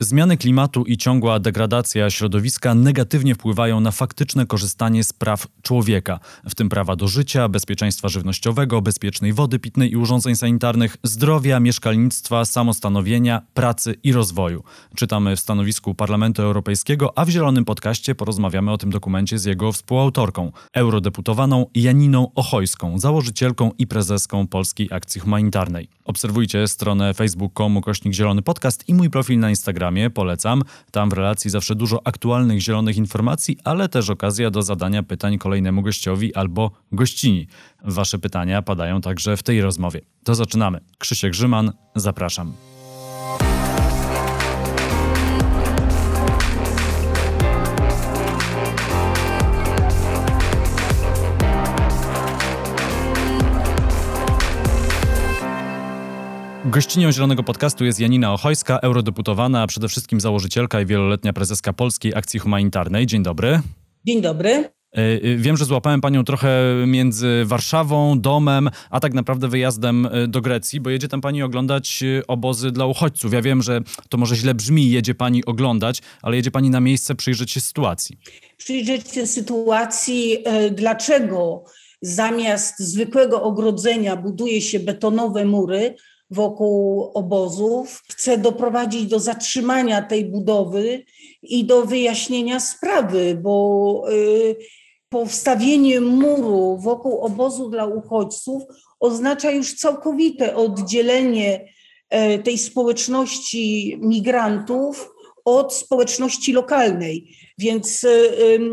Zmiany klimatu i ciągła degradacja środowiska negatywnie wpływają na faktyczne korzystanie z praw człowieka, w tym prawa do życia, bezpieczeństwa żywnościowego, bezpiecznej wody pitnej i urządzeń sanitarnych, zdrowia, mieszkalnictwa, samostanowienia, pracy i rozwoju. Czytamy w stanowisku Parlamentu Europejskiego, a w Zielonym Podcaście porozmawiamy o tym dokumencie z jego współautorką, eurodeputowaną Janiną Ochojską, założycielką i prezeską Polskiej Akcji Humanitarnej. Obserwujcie stronę facebook.com kośnik Zielony Podcast i mój profil na Instagram Instagramie, polecam. Tam w relacji zawsze dużo aktualnych zielonych informacji, ale też okazja do zadania pytań kolejnemu gościowi albo gościni. Wasze pytania padają także w tej rozmowie. To zaczynamy. Krzysiek Grzyman, zapraszam. Gościnią Zielonego Podcastu jest Janina Ochojska, eurodeputowana, a przede wszystkim założycielka i wieloletnia prezeska Polskiej Akcji Humanitarnej. Dzień dobry. Dzień dobry. E, e, wiem, że złapałem panią trochę między Warszawą, domem, a tak naprawdę wyjazdem e, do Grecji, bo jedzie tam pani oglądać obozy dla uchodźców. Ja wiem, że to może źle brzmi, jedzie pani oglądać, ale jedzie pani na miejsce przyjrzeć się sytuacji. Przyjrzeć się sytuacji, dlaczego zamiast zwykłego ogrodzenia buduje się betonowe mury, wokół obozów. Chce doprowadzić do zatrzymania tej budowy i do wyjaśnienia sprawy, bo y, powstawienie muru wokół obozu dla uchodźców oznacza już całkowite oddzielenie e, tej społeczności migrantów od społeczności lokalnej. Więc y,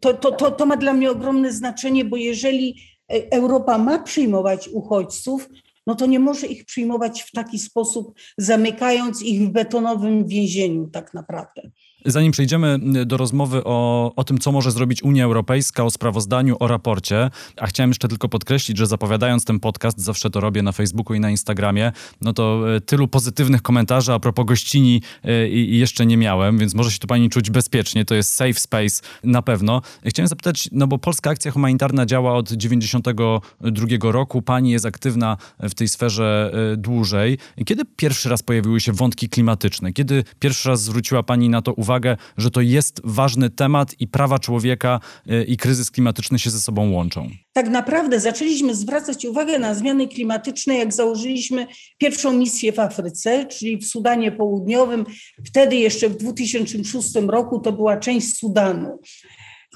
to, to, to, to ma dla mnie ogromne znaczenie, bo jeżeli e, Europa ma przyjmować uchodźców, no to nie może ich przyjmować w taki sposób, zamykając ich w betonowym więzieniu tak naprawdę. Zanim przejdziemy do rozmowy o, o tym, co może zrobić Unia Europejska, o sprawozdaniu, o raporcie, a chciałem jeszcze tylko podkreślić, że zapowiadając ten podcast, zawsze to robię na Facebooku i na Instagramie, no to e, tylu pozytywnych komentarzy a propos gościni e, i, jeszcze nie miałem, więc może się tu pani czuć bezpiecznie, to jest safe space na pewno. Chciałem zapytać, no bo Polska Akcja Humanitarna działa od 92 roku, pani jest aktywna w tej sferze dłużej. Kiedy pierwszy raz pojawiły się wątki klimatyczne? Kiedy pierwszy raz zwróciła pani na to uwagę? Uwagę, że to jest ważny temat i prawa człowieka y, i kryzys klimatyczny się ze sobą łączą? Tak naprawdę zaczęliśmy zwracać uwagę na zmiany klimatyczne, jak założyliśmy pierwszą misję w Afryce, czyli w Sudanie Południowym. Wtedy jeszcze w 2006 roku to była część Sudanu.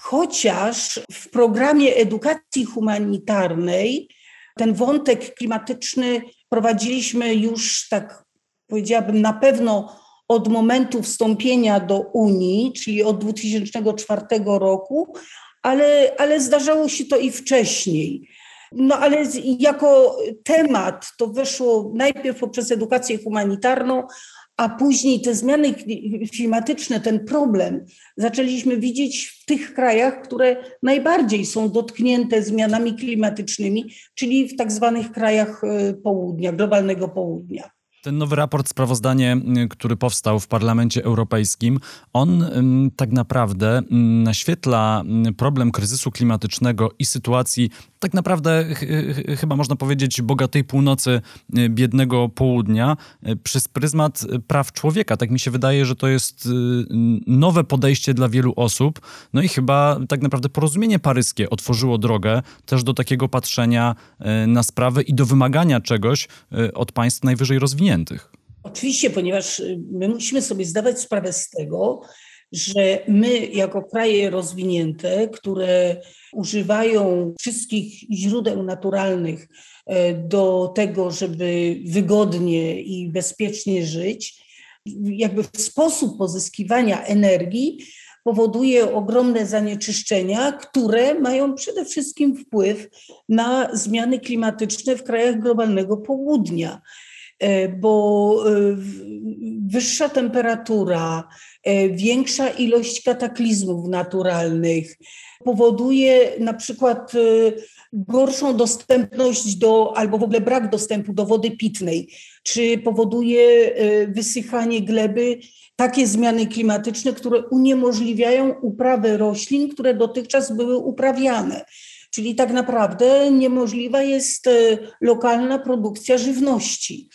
Chociaż w programie edukacji humanitarnej ten wątek klimatyczny prowadziliśmy już tak powiedziałabym na pewno od momentu wstąpienia do Unii, czyli od 2004 roku, ale, ale zdarzało się to i wcześniej. No ale jako temat to weszło najpierw poprzez edukację humanitarną, a później te zmiany klimatyczne, ten problem zaczęliśmy widzieć w tych krajach, które najbardziej są dotknięte zmianami klimatycznymi, czyli w tak zwanych krajach e, południa, globalnego południa. Ten nowy raport, sprawozdanie, y, który powstał w Parlamencie Europejskim, on tak naprawdę naświetla problem kryzysu klimatycznego i sytuacji tak naprawdę chyba można powiedzieć bogatej północy, y, biednego południa y, przez pryzmat praw człowieka. Tak mi się wydaje, że to jest nowe podejście dla wielu osób. No i chyba tak naprawdę porozumienie paryskie otworzyło drogę też do takiego patrzenia na sprawę i do wymagania czegoś od państw najwyżej rozwiniętych. Oczywiście, ponieważ y, my musimy sobie zdawać sprawę z tego, że my jako kraje rozwinięte, które używają wszystkich źródeł naturalnych e, do tego, żeby wygodnie i bezpiecznie żyć, jakby sposób pozyskiwania energii powoduje ogromne zanieczyszczenia, które mają przede wszystkim wpływ na zmiany klimatyczne w krajach globalnego południa. E, bo e, wyższa temperatura, e, większa ilość kataklizmów naturalnych powoduje na przykład gorszą dostępność do, albo w ogóle brak dostępu do wody pitnej, czy powoduje wysychanie gleby, takie zmiany klimatyczne, które uniemożliwiają uprawę roślin, które dotychczas były uprawiane. Czyli tak naprawdę niemożliwa jest lokalna produkcja żywności.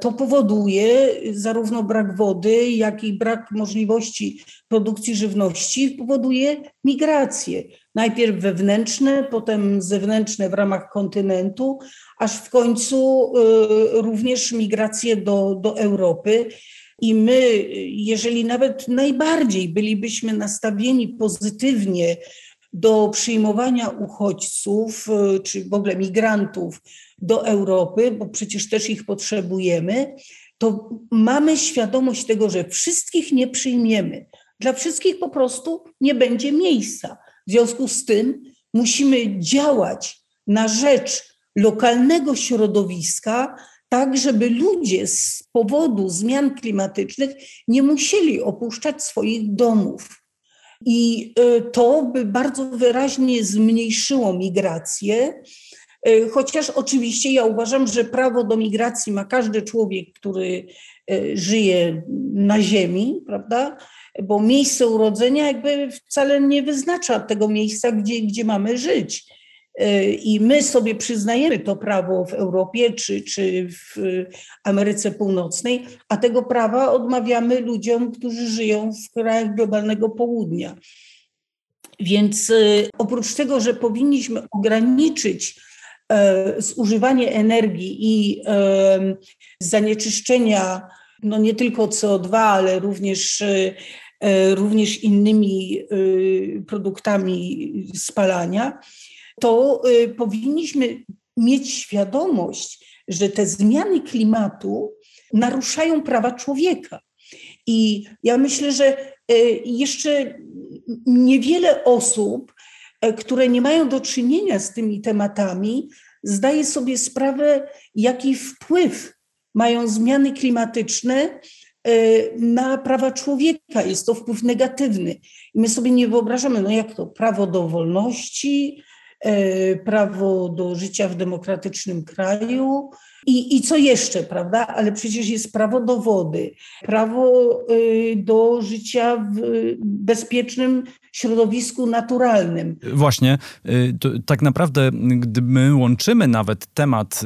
To powoduje zarówno brak wody, jak i brak możliwości produkcji żywności, powoduje migracje. Najpierw wewnętrzne, potem zewnętrzne w ramach kontynentu, aż w końcu y, również migracje do, do Europy. I my, jeżeli nawet najbardziej bylibyśmy nastawieni pozytywnie do przyjmowania uchodźców y, czy w ogóle migrantów do Europy, bo przecież też ich potrzebujemy, to mamy świadomość tego, że wszystkich nie przyjmiemy. Dla wszystkich po prostu nie będzie miejsca. W związku z tym musimy działać na rzecz lokalnego środowiska, tak żeby ludzie z powodu zmian klimatycznych nie musieli opuszczać swoich domów. I y, to by bardzo wyraźnie zmniejszyło migrację, y, chociaż oczywiście ja uważam, że prawo do migracji ma każdy człowiek, który y, żyje na ziemi, prawda? Bo miejsce urodzenia jakby wcale nie wyznacza tego miejsca, gdzie, gdzie mamy żyć. I my sobie przyznajemy to prawo w Europie czy, czy w Ameryce Północnej, a tego prawa odmawiamy ludziom, którzy żyją w krajach globalnego południa. Więc y, oprócz tego, że powinniśmy ograniczyć e, zużywanie energii i e, zanieczyszczenia, no nie tylko CO2, ale również, e, również innymi produktami spalania, to y, powinniśmy mieć świadomość, że te zmiany klimatu naruszają prawa człowieka. I ja myślę, że y, jeszcze niewiele osób, e, które nie mają do czynienia z tymi tematami, zdaje sobie sprawę, jaki wpływ mają zmiany klimatyczne e, na prawa człowieka. Jest to wpływ negatywny. My sobie nie wyobrażamy, no jak to, prawo do wolności, prawo do życia w demokratycznym kraju i, i co jeszcze, prawda? Ale przecież jest prawo do wody, prawo e, do życia w bezpiecznym środowisku naturalnym. Właśnie, y, tak naprawdę, gdy my łączymy nawet temat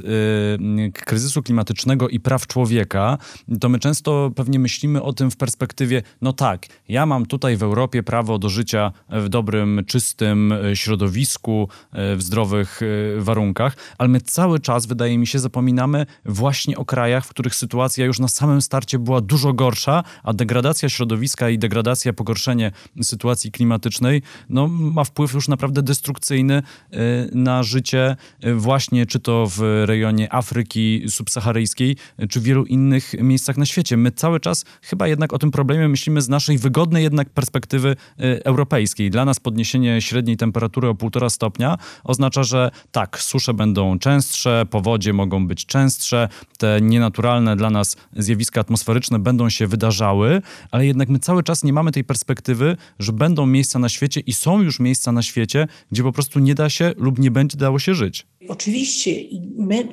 y, kryzysu klimatycznego i praw człowieka, to my często pewnie myślimy o tym w perspektywie, no tak, ja mam tutaj w Europie prawo do życia w dobrym, czystym y, środowisku, w zdrowych warunkach, ale my cały czas, wydaje mi się, zapominamy właśnie o krajach, w których sytuacja już na samym starcie była dużo gorsza, a degradacja środowiska i degradacja, pogorszenie sytuacji klimatycznej no, ma wpływ już naprawdę destrukcyjny y, na życie y, właśnie czy to w rejonie Afryki subsaharyjskiej, czy w wielu innych miejscach na świecie. My cały czas chyba jednak o tym problemie myślimy z naszej wygodnej jednak perspektywy y, europejskiej. Dla nas podniesienie średniej temperatury o 1,5 stopnia oznacza, że tak, susze będą częstsze, powodzie mogą być częstsze, te nienaturalne dla nas zjawiska atmosferyczne będą się wydarzały, ale jednak my cały czas nie mamy tej perspektywy, że będą miejsca na świecie i są już miejsca na świecie, gdzie po prostu nie da się lub nie będzie dało się żyć. Oczywiście. My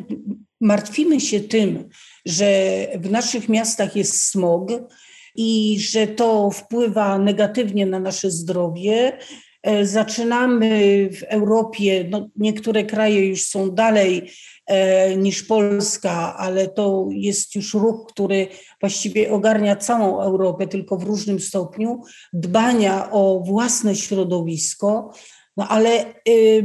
martwimy się tym, że w naszych miastach jest smog i że to wpływa negatywnie na nasze zdrowie. E, zaczynamy w Europie, no niektóre kraje już są dalej niż Polska, ale to jest już ruch, który właściwie ogarnia całą Europę, tylko w różnym stopniu, dbania o własne środowisko. No ale y,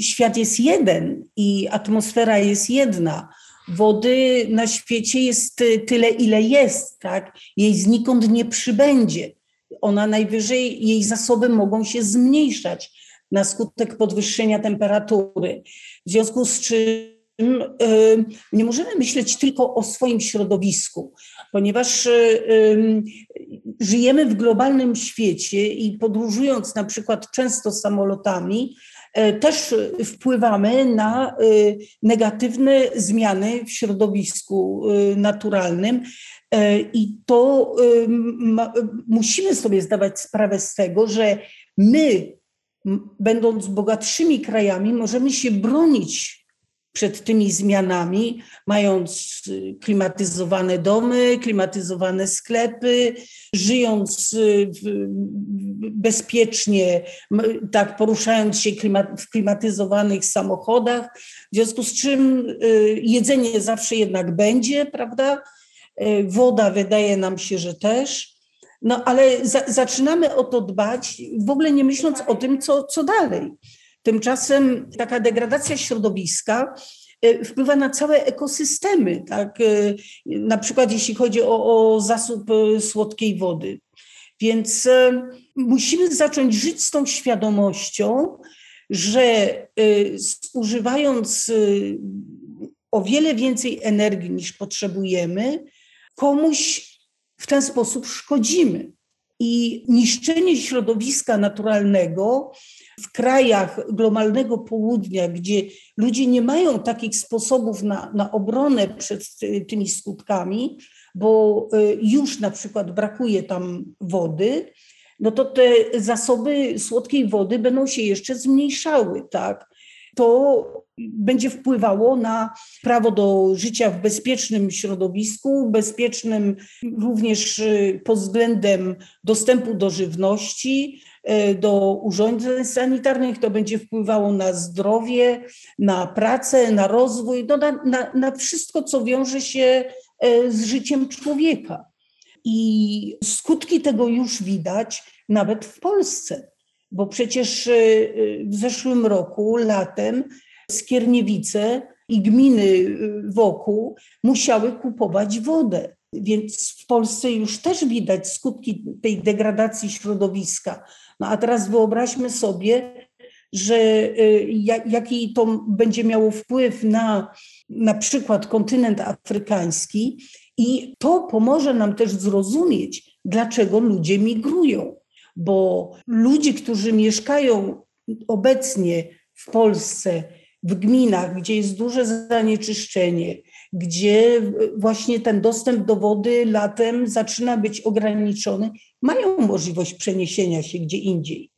świat jest jeden i atmosfera jest jedna. Wody na świecie jest tyle, ile jest, tak? Jej znikąd nie przybędzie. Ona najwyżej, jej zasoby mogą się zmniejszać na skutek podwyższenia temperatury. W związku z czym Y, nie możemy myśleć tylko o swoim środowisku, ponieważ y, żyjemy w globalnym świecie i podróżując na przykład często samolotami, y, też wpływamy na negatywne zmiany w środowisku naturalnym. I to musimy sobie zdawać sprawę z tego, że my, będąc bogatszymi krajami, możemy się bronić przed tymi zmianami, mając klimatyzowane domy, klimatyzowane sklepy, żyjąc bezpiecznie, tak poruszając się w klimatyzowanych samochodach, w związku z czym y, jedzenie zawsze jednak będzie, prawda? Y, woda wydaje nam się, że też. No ale za, zaczynamy o to dbać, w ogóle nie myśląc o tym, co, co dalej. Tymczasem taka degradacja środowiska e, wpływa na całe ekosystemy, tak? E, na przykład jeśli chodzi o, o zasób e, słodkiej wody. Więc musimy zacząć żyć z tą świadomością, że używając o wiele więcej energii niż potrzebujemy, komuś w ten sposób szkodzimy. I niszczenie środowiska naturalnego w krajach globalnego południa, gdzie ludzie nie mają takich sposobów na, na obronę przed tymi skutkami, bo y, już na przykład brakuje tam wody, no to te zasoby słodkiej wody będą się jeszcze zmniejszały, tak? To będzie wpływało na prawo do życia w bezpiecznym środowisku, bezpiecznym również y, pod względem dostępu do żywności, do urządzeń sanitarnych. To będzie wpływało na zdrowie, na pracę, na rozwój, no na, na, na wszystko, co wiąże się y, z życiem człowieka. I skutki tego już widać nawet w Polsce, bo przecież w zeszłym roku, latem, Skierniewice i gminy wokół musiały kupować wodę. Więc w Polsce już też widać skutki tej degradacji środowiska. No a teraz wyobraźmy sobie, że y, jaki to będzie miało wpływ na na przykład kontynent afrykański i to pomoże nam też zrozumieć, dlaczego ludzie migrują. Bo ludzie, którzy mieszkają obecnie w Polsce, w gminach, gdzie jest duże zanieczyszczenie, gdzie właśnie ten dostęp do wody latem zaczyna być ograniczony, mają możliwość przeniesienia się gdzie indziej.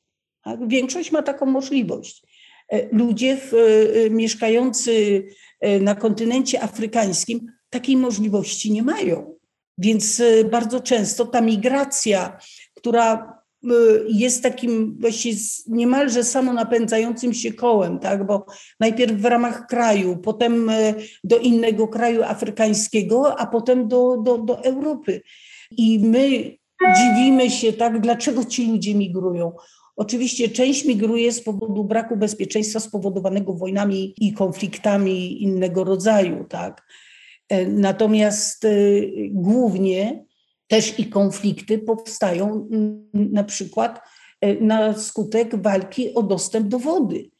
Większość ma taką możliwość. E, ludzie w, e, mieszkający e, na kontynencie afrykańskim takiej możliwości nie mają. Więc bardzo często ta migracja, która jest takim właśnie niemalże samonapędzającym się kołem, tak? bo najpierw w ramach kraju, potem y, do innego kraju afrykańskiego, a potem do, do, do Europy. I my dziwimy się, tak, dlaczego ci ludzie migrują. Oczywiście część migruje z powodu braku bezpieczeństwa spowodowanego wojnami i konfliktami innego rodzaju, tak. E, natomiast y, głównie też i konflikty powstają mm, na przykład e, na skutek walki o dostęp do wody.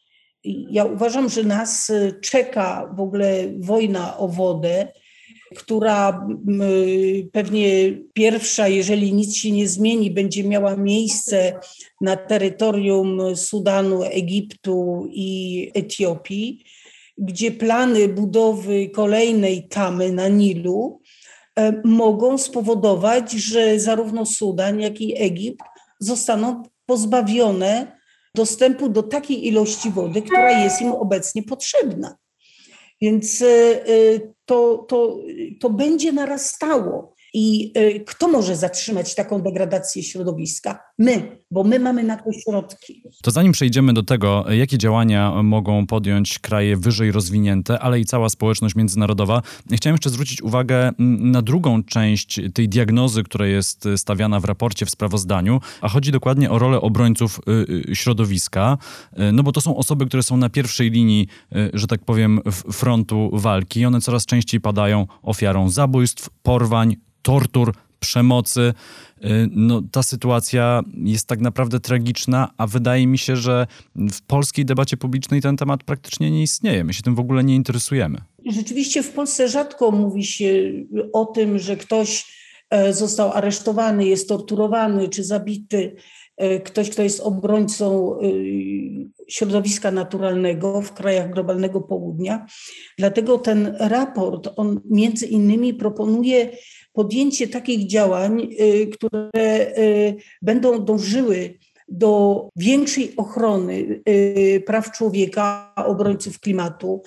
Ja uważam, że nas e, czeka w ogóle wojna o wodę, która pewnie pierwsza, jeżeli nic się nie zmieni, będzie miała miejsce na terytorium Sudanu, Egiptu i Etiopii, gdzie plany budowy kolejnej tamy na Nilu E, mogą spowodować, że zarówno Sudan, jak i Egipt zostaną pozbawione dostępu do takiej ilości wody, która jest im obecnie potrzebna. Więc e, e, to, to, to będzie narastało. I y, kto może zatrzymać taką degradację środowiska? My, bo my mamy na to środki. To zanim przejdziemy do tego, jakie działania mogą podjąć kraje wyżej rozwinięte, ale i cała społeczność międzynarodowa, chciałem jeszcze zwrócić uwagę na drugą część tej diagnozy, która jest stawiana w raporcie, w sprawozdaniu, a chodzi dokładnie o rolę obrońców y, y, środowiska, no bo to są osoby, które są na pierwszej linii, że tak powiem, frontu walki. One coraz częściej padają ofiarą zabójstw, porwań, tortur, przemocy. Y, no, ta sytuacja jest tak naprawdę tragiczna, a wydaje mi się, że w polskiej debacie publicznej ten temat praktycznie nie istnieje. My się tym w ogóle nie interesujemy. Rzeczywiście w Polsce rzadko mówi się o tym, że ktoś e, został aresztowany, jest torturowany czy zabity. E, ktoś, kto jest obrońcą e, środowiska naturalnego w krajach globalnego południa. Dlatego ten raport, on między innymi proponuje podjęcie takich działań, y, które y, będą dążyły do większej ochrony y, praw człowieka, obrońców klimatu,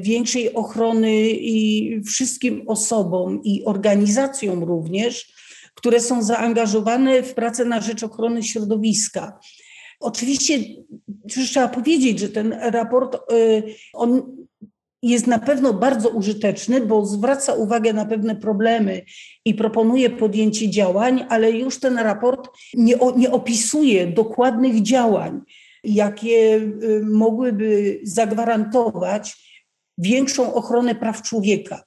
większej ochrony i wszystkim osobom i organizacjom również, które są zaangażowane w pracę na rzecz ochrony środowiska. Oczywiście trzeba powiedzieć, że ten raport on jest na pewno bardzo użyteczny, bo zwraca uwagę na pewne problemy i proponuje podjęcie działań, ale już ten raport nie, nie opisuje dokładnych działań, jakie y, mogłyby zagwarantować większą ochronę praw człowieka.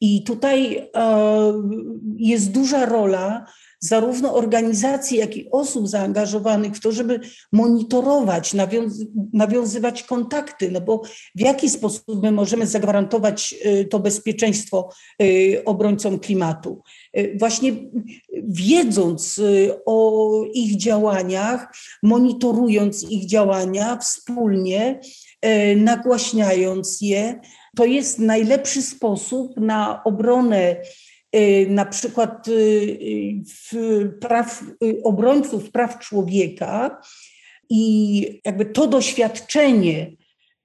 I tutaj e, jest duża rola zarówno organizacji, jak i osób zaangażowanych w to, żeby monitorować, nawiąz nawiązywać kontakty, no bo w jaki sposób my możemy zagwarantować y, to bezpieczeństwo y, obrońcom klimatu? Y, właśnie wiedząc o ich działaniach, monitorując ich działania wspólnie, nagłaśniając je, to jest najlepszy sposób na obronę na przykład y, praw, y, obrońców praw człowieka i jakby to doświadczenie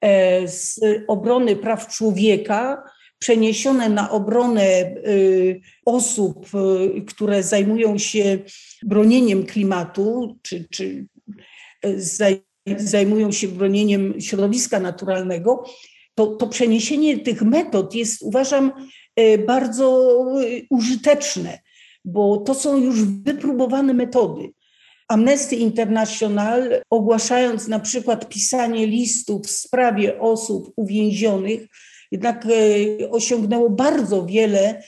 e, z obrony praw człowieka przeniesione na obronę osób, które zajmują się bronieniem klimatu, czy, czy zajmują się bronieniem środowiska naturalnego, to, to przeniesienie tych metod jest, uważam, E, bardzo e, użyteczne, bo to są już wypróbowane metody. Amnesty International, ogłaszając na przykład pisanie listów w sprawie osób uwięzionych, jednak e, osiągnęło bardzo wiele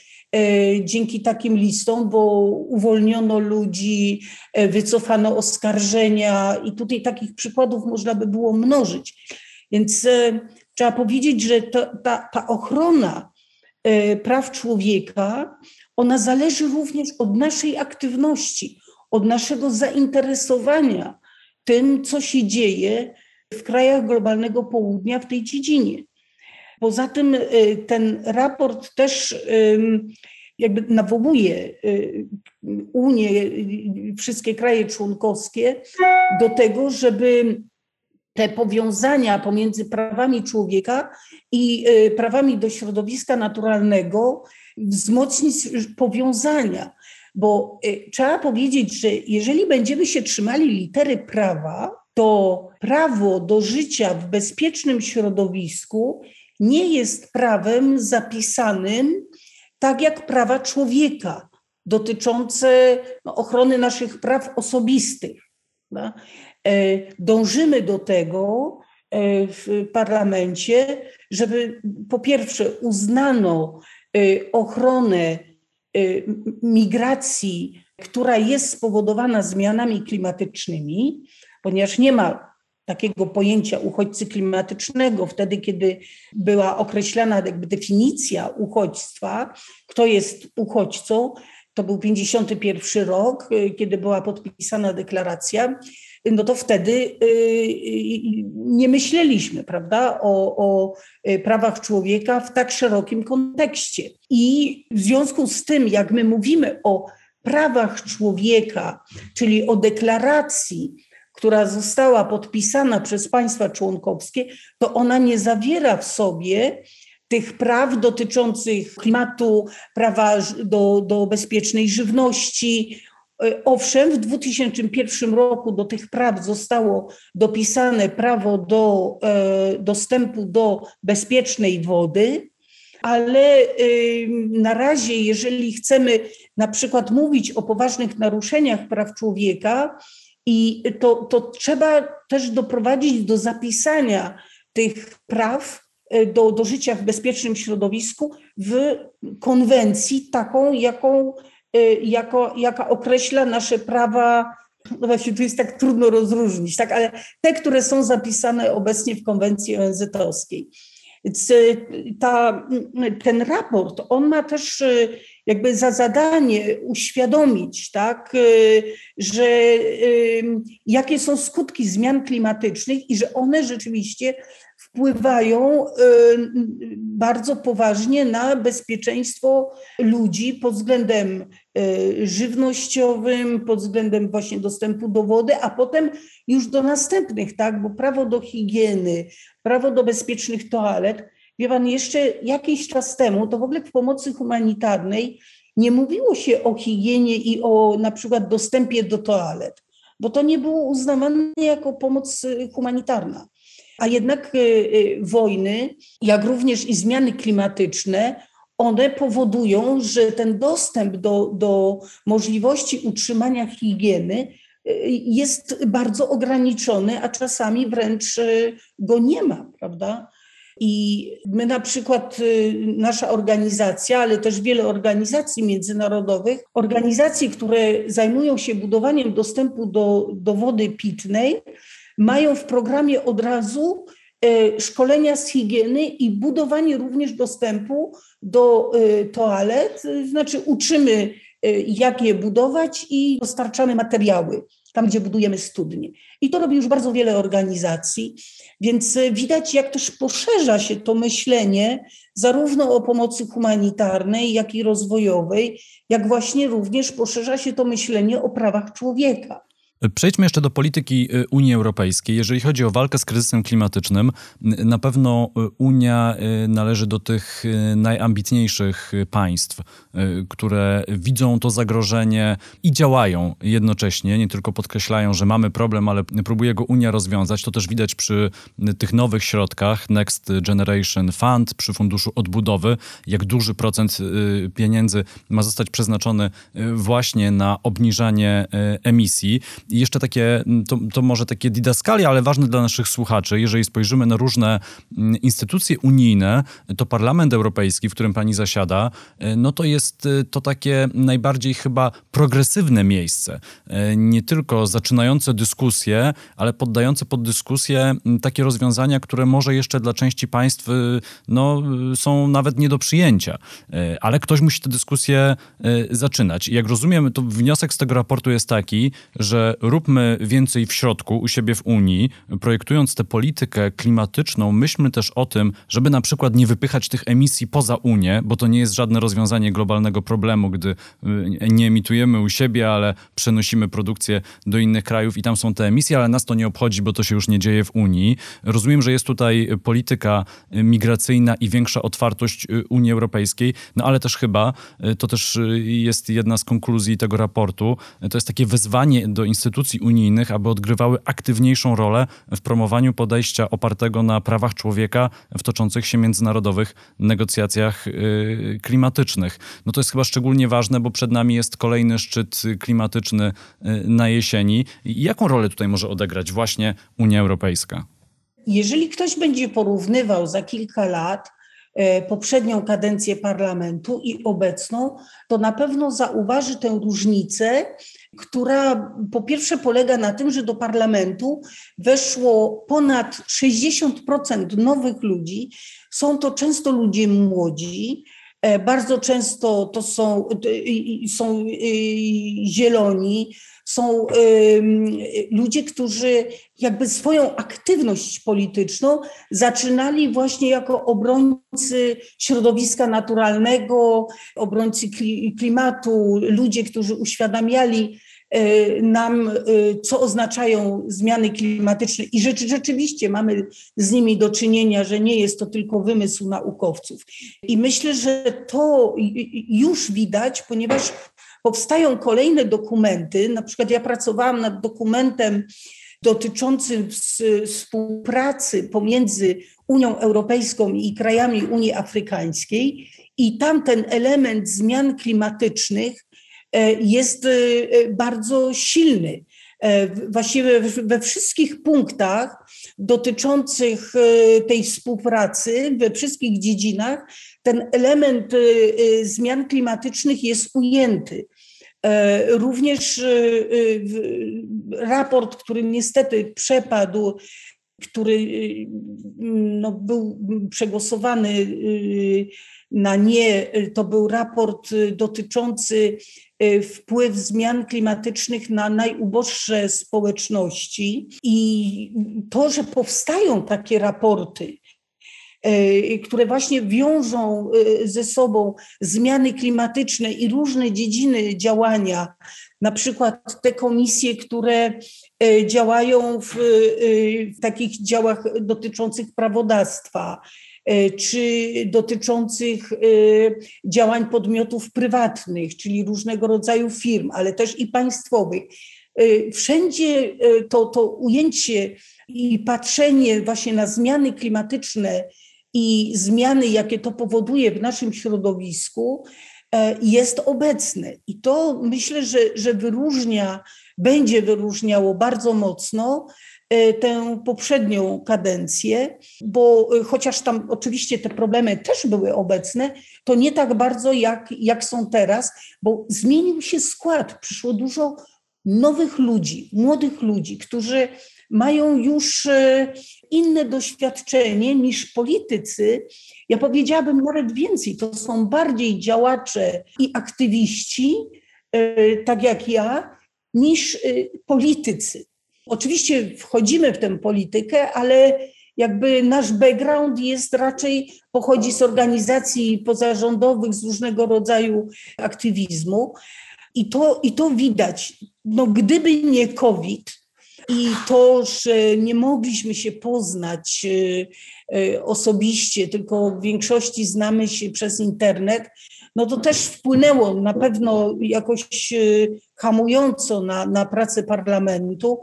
dzięki takim listom, bo uwolniono ludzi, wycofano oskarżenia i tutaj takich przykładów można by było mnożyć. Więc trzeba powiedzieć, że ta, ta ochrona E, praw człowieka, ona zależy również od naszej aktywności, od naszego zainteresowania tym, co się dzieje w krajach globalnego południa w tej dziedzinie. Poza tym e, ten raport też jakby nawołuje e, Unię, wszystkie kraje członkowskie do tego, żeby te powiązania pomiędzy prawami człowieka i y, prawami do środowiska naturalnego, wzmocnić powiązania. Bo y, trzeba powiedzieć, że jeżeli będziemy się trzymali litery prawa, to prawo do życia w bezpiecznym środowisku nie jest prawem zapisanym tak jak prawa człowieka dotyczące ochrony naszych praw osobistych. E, dążymy do tego e, w parlamencie, żeby po pierwsze uznano e, ochronę migracji, która jest spowodowana zmianami klimatycznymi, ponieważ nie ma takiego pojęcia uchodźcy klimatycznego, wtedy kiedy była określana jakby definicja uchodźstwa, kto jest uchodźcą, to był 51 rok, kiedy była podpisana deklaracja no to wtedy y, y, nie myśleliśmy, prawda, o, o y, prawach człowieka w tak szerokim kontekście. I w związku z tym, jak my mówimy o prawach człowieka, czyli o deklaracji, która została podpisana przez państwa członkowskie, to ona nie zawiera w sobie tych praw dotyczących klimatu, prawa do, do bezpiecznej żywności, owszem, w 2001 roku do tych praw zostało dopisane prawo do e, dostępu do bezpiecznej wody, ale e, na razie, jeżeli chcemy na przykład mówić o poważnych naruszeniach praw człowieka, i to, to trzeba też doprowadzić do zapisania tych praw do, do życia w bezpiecznym środowisku w konwencji taką, jaką jako, jaka określa nasze prawa, no właśnie tu jest tak trudno rozróżnić, tak, ale te, które są zapisane obecnie w konwencji ONZ-owskiej. Y, ta, ten raport, on ma też y, jakby za zadanie uświadomić, tak, że jakie są skutki zmian klimatycznych i że one rzeczywiście wpływają bardzo poważnie na bezpieczeństwo ludzi pod względem żywnościowym, pod względem właśnie dostępu do wody, a potem już do następnych, tak, bo prawo do higieny, prawo do bezpiecznych toalet. Wie pan, jeszcze jakiś czas temu to w ogóle w pomocy humanitarnej nie mówiło się o higienie i o na przykład dostępie do toalet, bo to nie było uznawane jako pomoc humanitarna. A jednak wojny, jak również i zmiany klimatyczne, one powodują, że ten dostęp do, do możliwości utrzymania higieny y, jest bardzo ograniczony, a czasami wręcz y, go nie ma, prawda? I my na przykład, y, nasza organizacja, ale też wiele organizacji międzynarodowych, organizacji, które zajmują się budowaniem dostępu do, do wody pitnej, mają w programie od razu szkolenia z higieny i budowanie również dostępu do e, toalet, znaczy uczymy, e, jak je budować i dostarczamy materiały tam, gdzie budujemy studnie. I to robi już bardzo wiele organizacji, więc widać, jak też poszerza się to myślenie zarówno o pomocy humanitarnej, jak i rozwojowej, jak właśnie również poszerza się to myślenie o prawach człowieka. Przejdźmy jeszcze do polityki y, Unii Europejskiej. Jeżeli chodzi o walkę z kryzysem klimatycznym, na pewno y, Unia y, należy do tych najambitniejszych państw, które widzą to zagrożenie i działają jednocześnie. Nie tylko podkreślają, że mamy problem, ale próbuje go Unia rozwiązać. To też widać przy tych nowych środkach Next Generation Fund, przy Funduszu Odbudowy, jak duży procent pieniędzy ma zostać przeznaczony właśnie na obniżanie emisji. Jeszcze takie, mm, to, to może takie didaskalia, ale ważne dla naszych słuchaczy. Jeżeli spojrzymy na różne mm, instytucje unijne, to Parlament Europejski, w którym pani zasiada, e, no to jest e, to takie najbardziej chyba progresywne miejsce. E, nie tylko zaczynające dyskusje, ale poddające pod dyskusję mm, takie rozwiązania, które może jeszcze dla części państw no, są nawet nie do przyjęcia. Ale ktoś musi tę dyskusję zaczynać. I jak rozumiem, to wniosek z tego raportu jest taki, że róbmy więcej w środku, u siebie w Unii, projektując tę politykę klimatyczną, myślmy też o tym, żeby na przykład nie wypychać tych emisji poza Unię, bo to nie jest żadne rozwiązanie globalnego problemu, gdy y, nie emitujemy u siebie, ale przenosimy produkcję do innych krajów i tam są te emisje, ale nas to nie obchodzi, bo to się już nie dzieje w Unii. Rozumiem, że jest tutaj polityka migracyjna i większa otwartość y, Unii Europejskiej, no ale też chyba, y, to też jest jedna z konkluzji tego raportu, to jest takie wezwanie do instytucji, instytucji unijnych, aby odgrywały aktywniejszą rolę w promowaniu podejścia opartego na prawach człowieka w toczących się międzynarodowych negocjacjach y, klimatycznych. No to jest chyba szczególnie ważne, bo przed nami jest kolejny szczyt klimatyczny y, na jesieni. Jaką rolę tutaj może odegrać właśnie Unia Europejska? Jeżeli ktoś będzie porównywał za kilka lat e, poprzednią kadencję parlamentu i obecną, to na pewno zauważy tę różnicę która po pierwsze polega na tym, że do parlamentu weszło ponad 60% nowych ludzi. Są to często ludzie młodzi, e, bardzo często to są, są zieloni, są ludzie, którzy jakby swoją aktywność polityczną zaczynali właśnie jako obrońcy środowiska naturalnego, obrońcy klimatu, ludzie, którzy uświadamiali e, nam, e, co oznaczają zmiany klimatyczne. I rzeczy, rzeczywiście mamy z nimi do czynienia, że nie jest to tylko wymysł naukowców. I myślę, że to już widać, ponieważ powstają kolejne dokumenty. Na przykład ja pracowałam nad dokumentem dotyczącym współpracy pomiędzy Unią Europejską i krajami Unii Afrykańskiej, i tam ten element zmian klimatycznych e, jest e, bardzo silny. E, właściwie we wszystkich punktach dotyczących tej współpracy, we wszystkich dziedzinach, ten element zmian klimatycznych jest ujęty. E, również e, e, raport, który niestety przepadł, który no, był przegłosowany na nie, to był raport dotyczący wpływ zmian klimatycznych na najuboższe społeczności. I to, że powstają takie raporty, które właśnie wiążą ze sobą zmiany klimatyczne i różne dziedziny działania, na przykład te komisje, które działają w, w takich działach dotyczących prawodawstwa, czy dotyczących działań podmiotów prywatnych, czyli różnego rodzaju firm, ale też i państwowych. Wszędzie to, to ujęcie i patrzenie właśnie na zmiany klimatyczne i zmiany, jakie to powoduje w naszym środowisku, e, jest obecne. I to myślę, że, że wyróżnia, będzie wyróżniało bardzo mocno e, tę poprzednią kadencję, bo e, chociaż tam oczywiście te problemy też były obecne, to nie tak bardzo jak, jak są teraz, bo zmienił się skład, przyszło dużo nowych ludzi, młodych ludzi, którzy mają już e, inne doświadczenie niż politycy. Ja powiedziałabym nawet więcej, to są bardziej działacze i aktywiści, e, tak jak ja, niż e, politycy. Oczywiście wchodzimy w tę politykę, ale jakby nasz background jest raczej, pochodzi z organizacji pozarządowych, z różnego rodzaju aktywizmu. I to, i to widać. No, gdyby nie COVID, i to, że nie mogliśmy się poznać e, e, osobiście, tylko w większości znamy się przez internet, no to też wpłynęło na pewno jakoś e, hamująco na, na pracę parlamentu.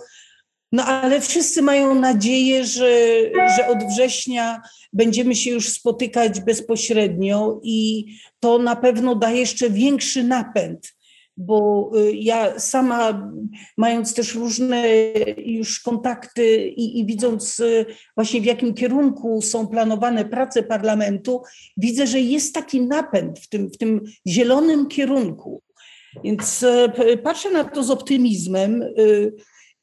No ale wszyscy mają nadzieję, że, że od września będziemy się już spotykać bezpośrednio i to na pewno da jeszcze większy napęd bo y, ja sama, mając też różne już kontakty i, i, widząc y, właśnie w jakim kierunku są planowane prace parlamentu, widzę, że jest taki napęd w tym, w tym zielonym kierunku. Więc y, patrzę na to z optymizmem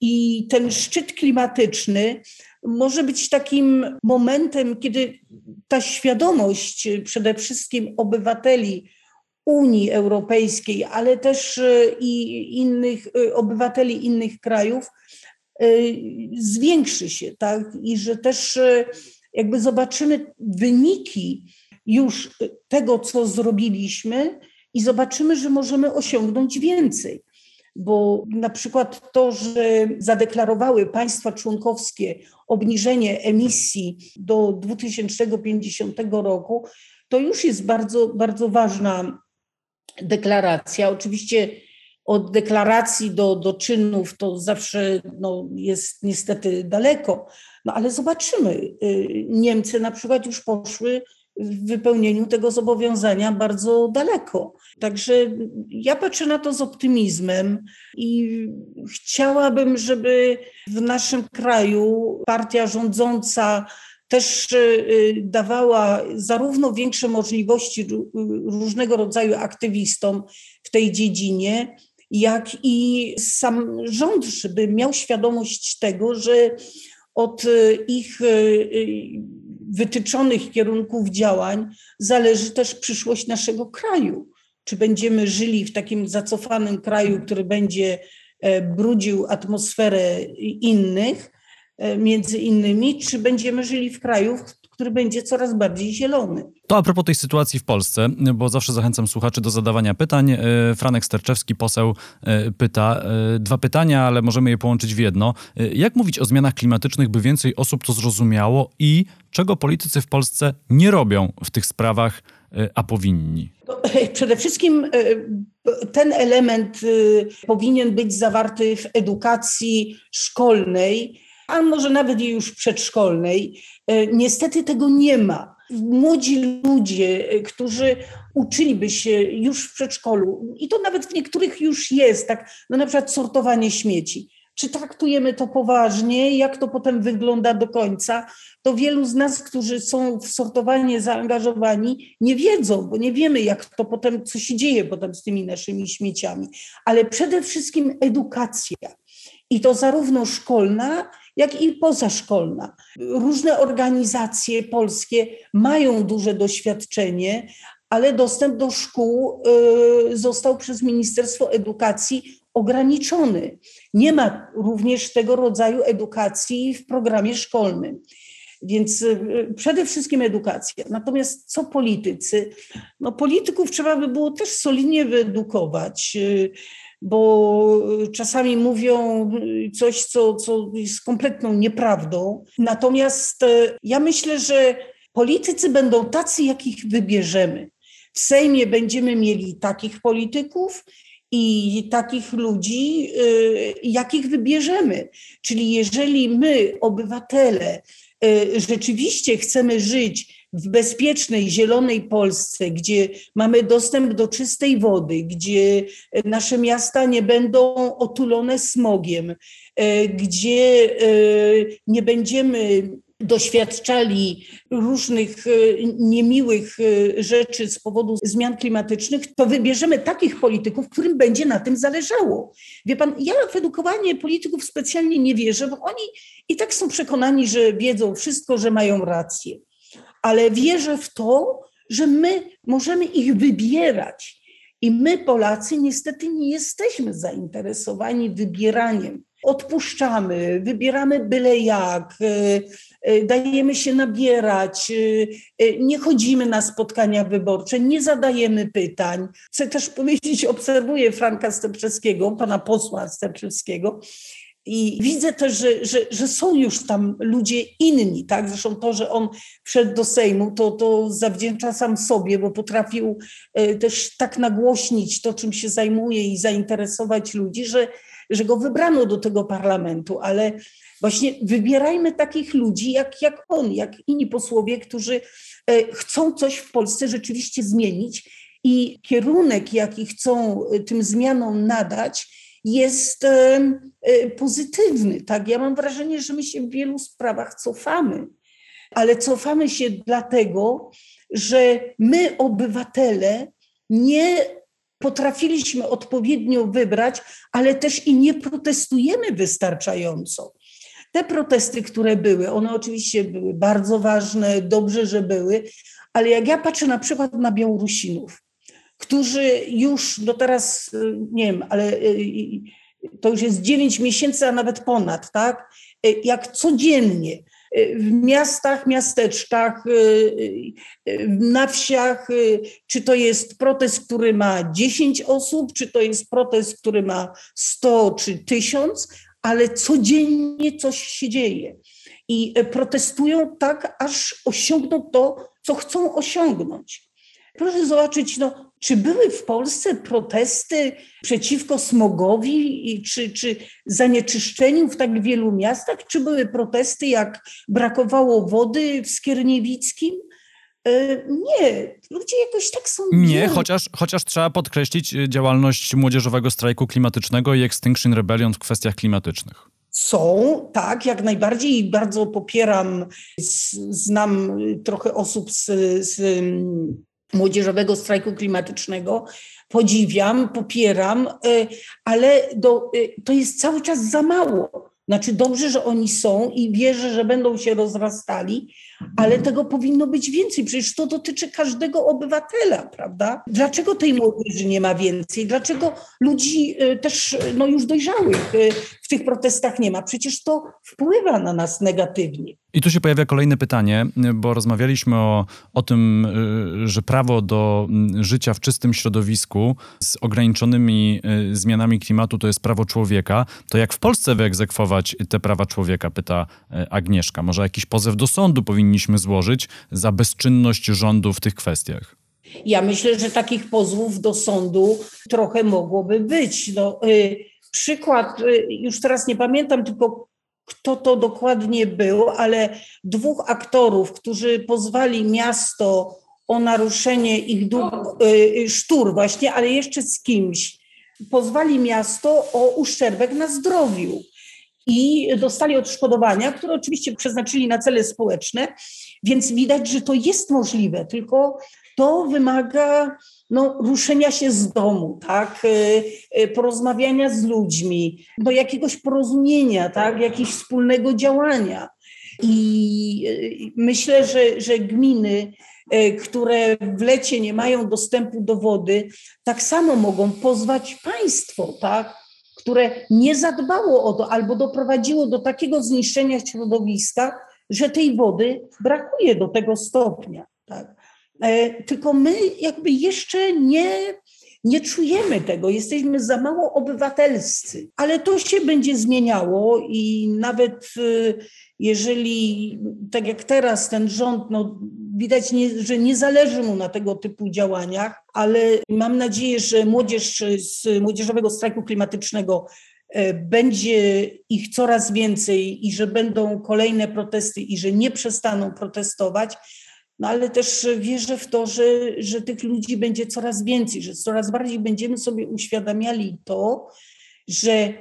i ten szczyt klimatyczny może być takim momentem, kiedy ta świadomość przede wszystkim obywateli, Unii Europejskiej, ale też e, i innych e, obywateli innych krajów e, zwiększy się, tak? I że też jakby zobaczymy wyniki już tego, co zrobiliśmy i zobaczymy, że możemy osiągnąć więcej. Bo na przykład to, że zadeklarowały państwa członkowskie obniżenie emisji do 2050 roku, to już jest bardzo, bardzo ważna deklaracja. Oczywiście od deklaracji do, do czynów to zawsze no, jest niestety daleko, no ale zobaczymy. Y, Niemcy na przykład już poszły w wypełnieniu tego zobowiązania bardzo daleko. Także ja patrzę na to z optymizmem i chciałabym, żeby w naszym kraju partia rządząca też y, y, dawała zarówno większe możliwości różnego rodzaju aktywistom w tej dziedzinie, jak i sam rząd, żeby miał świadomość tego, że od y, ich wytyczonych kierunków działań zależy też przyszłość naszego kraju. Czy będziemy żyli w takim zacofanym kraju, który będzie e, brudził atmosferę innych, między innymi, czy będziemy żyli w kraju, który będzie coraz bardziej zielony. To a propos tej sytuacji w Polsce, bo zawsze zachęcam słuchaczy do zadawania pytań. E, Franek Sterczewski, poseł, e, pyta dwa pytania, ale możemy je połączyć w jedno. Jak mówić o zmianach klimatycznych, by więcej osób to zrozumiało i czego politycy w Polsce nie robią w tych sprawach, a powinni? Przede wszystkim ten element powinien być zawarty w edukacji szkolnej a może nawet już przedszkolnej. E, niestety tego nie ma. Młodzi ludzie, e, którzy uczyliby się już w przedszkolu, i to nawet w niektórych już jest, tak, no na przykład sortowanie śmieci. Czy traktujemy to poważnie, jak to potem wygląda do końca, to wielu z nas, którzy są w sortowanie zaangażowani, nie wiedzą, bo nie wiemy, jak to potem, co się dzieje potem z tymi naszymi śmieciami. Ale przede wszystkim edukacja. I to zarówno szkolna, jak i pozaszkolna. Różne organizacje polskie mają duże doświadczenie, ale dostęp do szkół y, został przez Ministerstwo Edukacji ograniczony. Nie ma również tego rodzaju edukacji w programie szkolnym. Więc przede wszystkim edukacja. Natomiast co politycy? No polityków trzeba by było też solidnie wyedukować bo czasami mówią coś, co, co jest kompletną nieprawdą. Natomiast e, ja myślę, że politycy będą tacy, jakich wybierzemy. W Sejmie będziemy mieli takich polityków i takich ludzi, jakich wybierzemy. Czyli jeżeli my, obywatele, rzeczywiście chcemy żyć w bezpiecznej, zielonej Polsce, gdzie mamy dostęp do czystej wody, gdzie nasze miasta nie będą otulone smogiem, e, gdzie e, nie będziemy doświadczali różnych e, niemiłych rzeczy z powodu zmian klimatycznych, to wybierzemy takich polityków, którym będzie na tym zależało. Wie pan, ja w edukowanie polityków specjalnie nie wierzę, bo oni i tak są przekonani, że wiedzą wszystko, że mają rację ale wierzę w to, że my możemy ich wybierać. I my, Polacy, niestety nie jesteśmy zainteresowani wybieraniem. Odpuszczamy, wybieramy byle jak, e, e, dajemy się nabierać, e, nie chodzimy na spotkania wyborcze, nie zadajemy pytań. Chcę też powiedzieć, obserwuję Franka Stępczewskiego, pana posła Stępczewskiego, i widzę też, że, że, że są już tam ludzie inni, tak? Zresztą to, że on wszedł do Sejmu, to, to zawdzięcza sam sobie, bo potrafił e, też tak nagłośnić to, czym się zajmuje i zainteresować ludzi, że, że go wybrano do tego parlamentu, ale właśnie wybierajmy takich ludzi jak, jak on, jak inni posłowie, którzy e, chcą coś w Polsce rzeczywiście zmienić i kierunek, jaki chcą e, tym zmianom nadać, jest e, pozytywny. Tak? Ja mam wrażenie, że my się w wielu sprawach cofamy, ale cofamy się dlatego, że my, obywatele, nie potrafiliśmy odpowiednio wybrać, ale też i nie protestujemy wystarczająco. Te protesty, które były, one oczywiście były bardzo ważne, dobrze, że były, ale jak ja patrzę na przykład na Białorusinów, którzy już do teraz, y, nie wiem, ale y, y, to już jest 9 miesięcy, a nawet ponad, tak? Jak codziennie w miastach, miasteczkach, na wsiach, czy to jest protest, który ma 10 osób, czy to jest protest, który ma 100 czy 1000, ale codziennie coś się dzieje. I protestują tak, aż osiągną to, co chcą osiągnąć. Proszę zobaczyć, no, czy były w Polsce protesty przeciwko smogowi czy, czy zanieczyszczeniu w tak wielu miastach? Czy były protesty, jak brakowało wody w Skierniewickim? E, nie, ludzie jakoś tak są. Nie, chociaż, chociaż trzeba podkreślić e, działalność młodzieżowego strajku klimatycznego i Extinction Rebellion w kwestiach klimatycznych. Są, tak, jak najbardziej i bardzo popieram. Znam trochę osób z, z młodzieżowego strajku klimatycznego. Podziwiam, popieram, e, ale do, e, to jest cały czas za mało. Znaczy dobrze, że oni są i wierzę, że będą się rozrastali, ale tego powinno być więcej. Przecież to dotyczy każdego obywatela, prawda? Dlaczego tej młodzieży nie ma więcej? Dlaczego ludzi e, też no, już dojrzałych w tych protestach nie ma? Przecież to wpływa na nas negatywnie. I tu się pojawia kolejne pytanie, bo rozmawialiśmy o, o tym, y, że prawo do mm, życia w czystym środowisku z ograniczonymi y, zmianami klimatu to jest prawo człowieka. To jak w Polsce wyegzekwować te prawa człowieka, pyta y, Agnieszka. Może jakiś pozew do sądu powinniśmy złożyć za bezczynność rządu w tych kwestiach? Ja myślę, że takich pozwów do sądu trochę mogłoby być. No, y, przykład, y, już teraz nie pamiętam, tylko kto to dokładnie był, ale dwóch aktorów, którzy pozwali miasto o naruszenie ich dóbr, y, sztur właśnie, ale jeszcze z kimś, pozwali miasto o uszczerbek na zdrowiu i dostali odszkodowania, które oczywiście przeznaczyli na cele społeczne, więc widać, że to jest możliwe, tylko to wymaga no, ruszenia się z domu, tak, e, e, porozmawiania z ludźmi, do jakiegoś porozumienia, tak, jakiegoś wspólnego działania. I e, myślę, że, że gminy, które w lecie nie mają dostępu do wody, tak samo mogą pozwać państwo, tak, które nie zadbało o to albo doprowadziło do takiego zniszczenia środowiska, że tej wody brakuje do tego stopnia. Tak? E, tylko my jakby jeszcze nie, nie czujemy tego, jesteśmy za mało obywatelscy, ale to się będzie zmieniało i nawet y, jeżeli, tak jak teraz ten rząd, no, widać, nie, że nie zależy mu na tego typu działaniach, ale mam nadzieję, że młodzież z Młodzieżowego Strajku Klimatycznego e, będzie ich coraz więcej i że będą kolejne protesty i że nie przestaną protestować, no ale też wierzę w to, że, że tych ludzi będzie coraz więcej, że coraz bardziej będziemy sobie uświadamiali to, że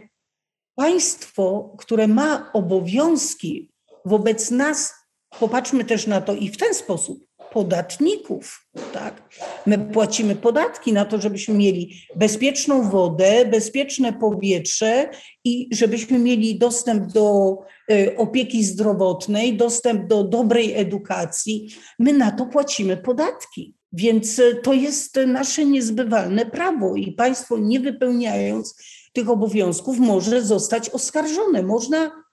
państwo, które ma obowiązki wobec nas, popatrzmy też na to i w ten sposób, podatników, tak? My płacimy podatki na to, żebyśmy mieli bezpieczną wodę, bezpieczne powietrze i żebyśmy mieli dostęp do y, opieki zdrowotnej, dostęp do dobrej edukacji. My na to płacimy podatki. Więc y, to jest nasze niezbywalne prawo i państwo nie wypełniając tych obowiązków może zostać oskarżone. Można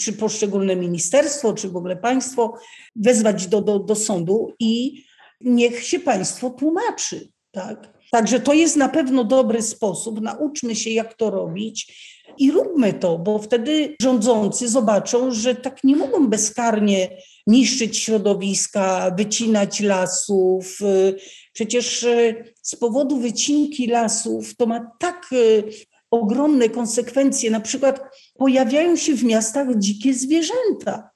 czy poszczególne ministerstwo, czy w ogóle państwo wezwać do, do, do sądu i niech się państwo tłumaczy. Tak? Także to jest na pewno dobry sposób. Nauczmy się, jak to robić i róbmy to, bo wtedy rządzący zobaczą, że tak nie mogą bezkarnie niszczyć środowiska, wycinać lasów. Przecież z powodu wycinki lasów to ma tak ogromne konsekwencje. Na przykład pojawiają się w miastach dzikie zwierzęta,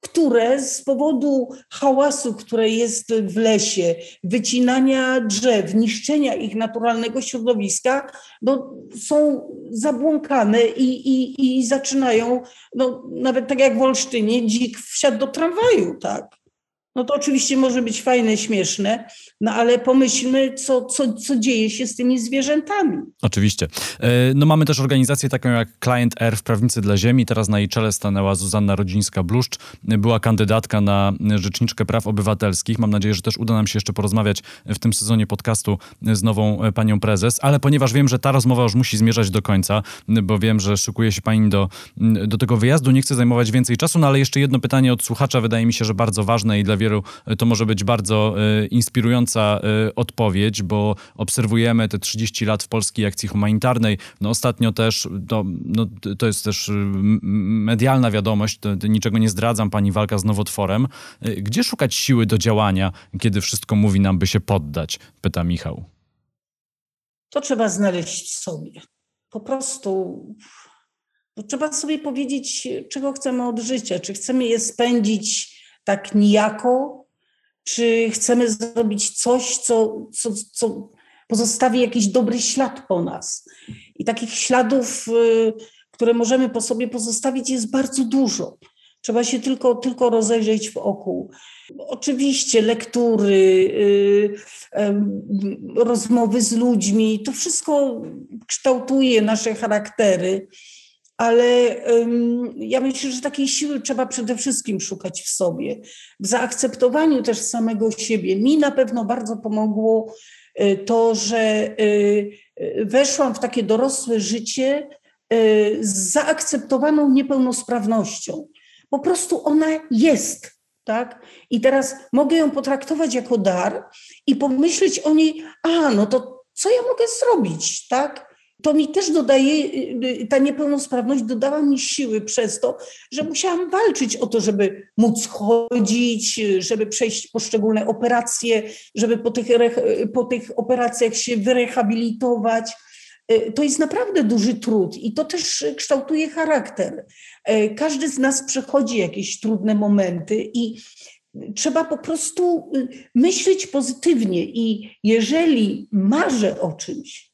które z powodu hałasu, które jest w lesie, wycinania drzew, niszczenia ich naturalnego środowiska, no, są zabłąkane i, i, i zaczynają, no, nawet tak jak w Olsztynie, dzik wsiadł do tramwaju, tak? No to oczywiście może być fajne, śmieszne, no ale pomyślmy, co, co, co dzieje się z tymi zwierzętami. Oczywiście. E, no mamy też organizację taką jak Client Earth, Prawnicy dla Ziemi. Teraz na jej czele stanęła Zuzanna Rodzińska-Bluszcz. Była kandydatka na Rzeczniczkę Praw Obywatelskich. Mam nadzieję, że też uda nam się jeszcze porozmawiać w tym sezonie podcastu z nową e, panią prezes, ale ponieważ wiem, że ta rozmowa już musi zmierzać do końca, bo wiem, że szykuje się pani do, do tego wyjazdu, nie chcę zajmować więcej czasu, no ale jeszcze jedno pytanie od słuchacza wydaje mi się, że bardzo ważne i dla wielu e, to może być bardzo e, inspirująca e, odpowiedź, bo obserwujemy te 30 lat w polskiej akcji humanitarnej. No ostatnio też, to, no, to jest też medialna wiadomość, to, to niczego nie zdradzam, pani walka z nowotworem. Gdzie szukać siły do działania, kiedy wszystko mówi nam, by się poddać? Pyta Michał. To trzeba znaleźć sobie. Po prostu trzeba sobie powiedzieć, czego chcemy od życia. Czy chcemy je spędzić tak nijako, czy chcemy zrobić coś, co, co, co pozostawi jakiś dobry ślad po nas. I takich śladów, y, które możemy po sobie pozostawić, jest bardzo dużo. Trzeba się tylko, tylko rozejrzeć w oku. Oczywiście lektury, y, rozmowy z ludźmi, to wszystko kształtuje nasze charaktery ale ja myślę, że takiej siły trzeba przede wszystkim szukać w sobie, w zaakceptowaniu też samego siebie. Mi na pewno bardzo pomogło y, to, że y, y, weszłam w takie dorosłe życie z zaakceptowaną niepełnosprawnością. Po prostu ona jest. Tak? I teraz mogę ją potraktować jako dar i pomyśleć o niej, a no to co ja mogę zrobić, tak? To mi też dodaje, y, y, ta niepełnosprawność dodała mi siły przez to, że musiałam walczyć o to, żeby móc chodzić, żeby przejść poszczególne operacje, żeby po tych, po tych operacjach się wyrehabilitować. Y, to jest naprawdę duży trud i to też kształtuje charakter. Każdy z nas przechodzi jakieś trudne momenty i trzeba po prostu myśleć pozytywnie. I jeżeli marzę o czymś,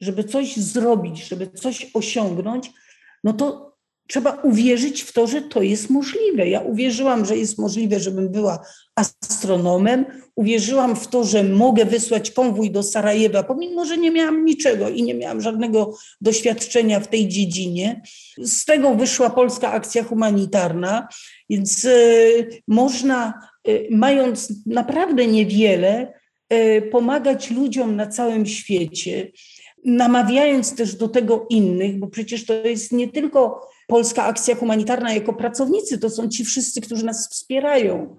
żeby coś zrobić, żeby coś osiągnąć, no to trzeba uwierzyć w to, że to jest możliwe. Ja uwierzyłam, że jest możliwe, żebym była astronomem, uwierzyłam w to, że mogę wysłać konwój do Sarajewa, pomimo, że nie miałam niczego i nie miałam żadnego doświadczenia w tej dziedzinie. Z tego wyszła polska akcja humanitarna, więc y, można, y, mając naprawdę niewiele, y, pomagać ludziom na całym świecie. Namawiając też do tego innych, bo przecież to jest nie tylko polska akcja humanitarna jako pracownicy, to są ci wszyscy, którzy nas wspierają.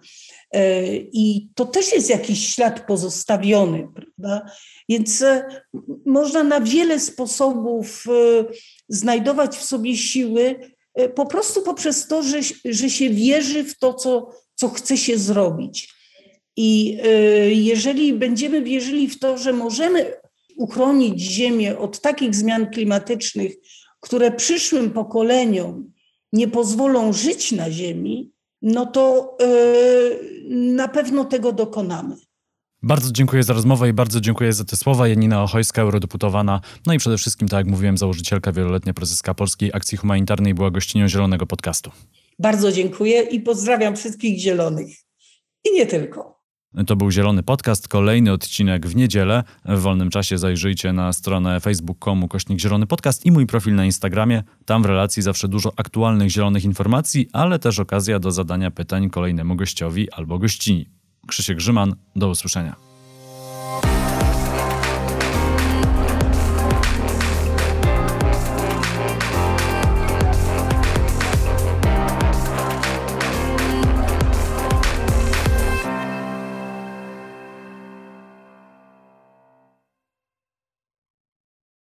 E, I to też jest jakiś ślad pozostawiony, prawda? Więc e, można na wiele sposobów e, znajdować w sobie siły, po prostu poprzez to, że, że się wierzy w to, co, co chce się zrobić. I jeżeli będziemy wierzyli w to, że możemy uchronić Ziemię od takich zmian klimatycznych, które przyszłym pokoleniom nie pozwolą żyć na Ziemi, no to yy, na pewno tego dokonamy. Bardzo dziękuję za rozmowę i bardzo dziękuję za te słowa. Janina Ochojska, eurodeputowana, no i przede wszystkim, tak jak mówiłem, założycielka, wieloletnia prezeska Polskiej Akcji Humanitarnej była gościnią Zielonego Podcastu. Bardzo dziękuję i pozdrawiam wszystkich zielonych. I nie tylko. To był Zielony Podcast, kolejny odcinek w niedzielę. W wolnym czasie zajrzyjcie na stronę facebook.com kośnik Zielony Podcast i mój profil na Instagramie. Tam w relacji zawsze dużo aktualnych zielonych informacji, ale też okazja do zadania pytań kolejnemu gościowi albo gościni. Krzysiek Grzyman, do usłyszenia.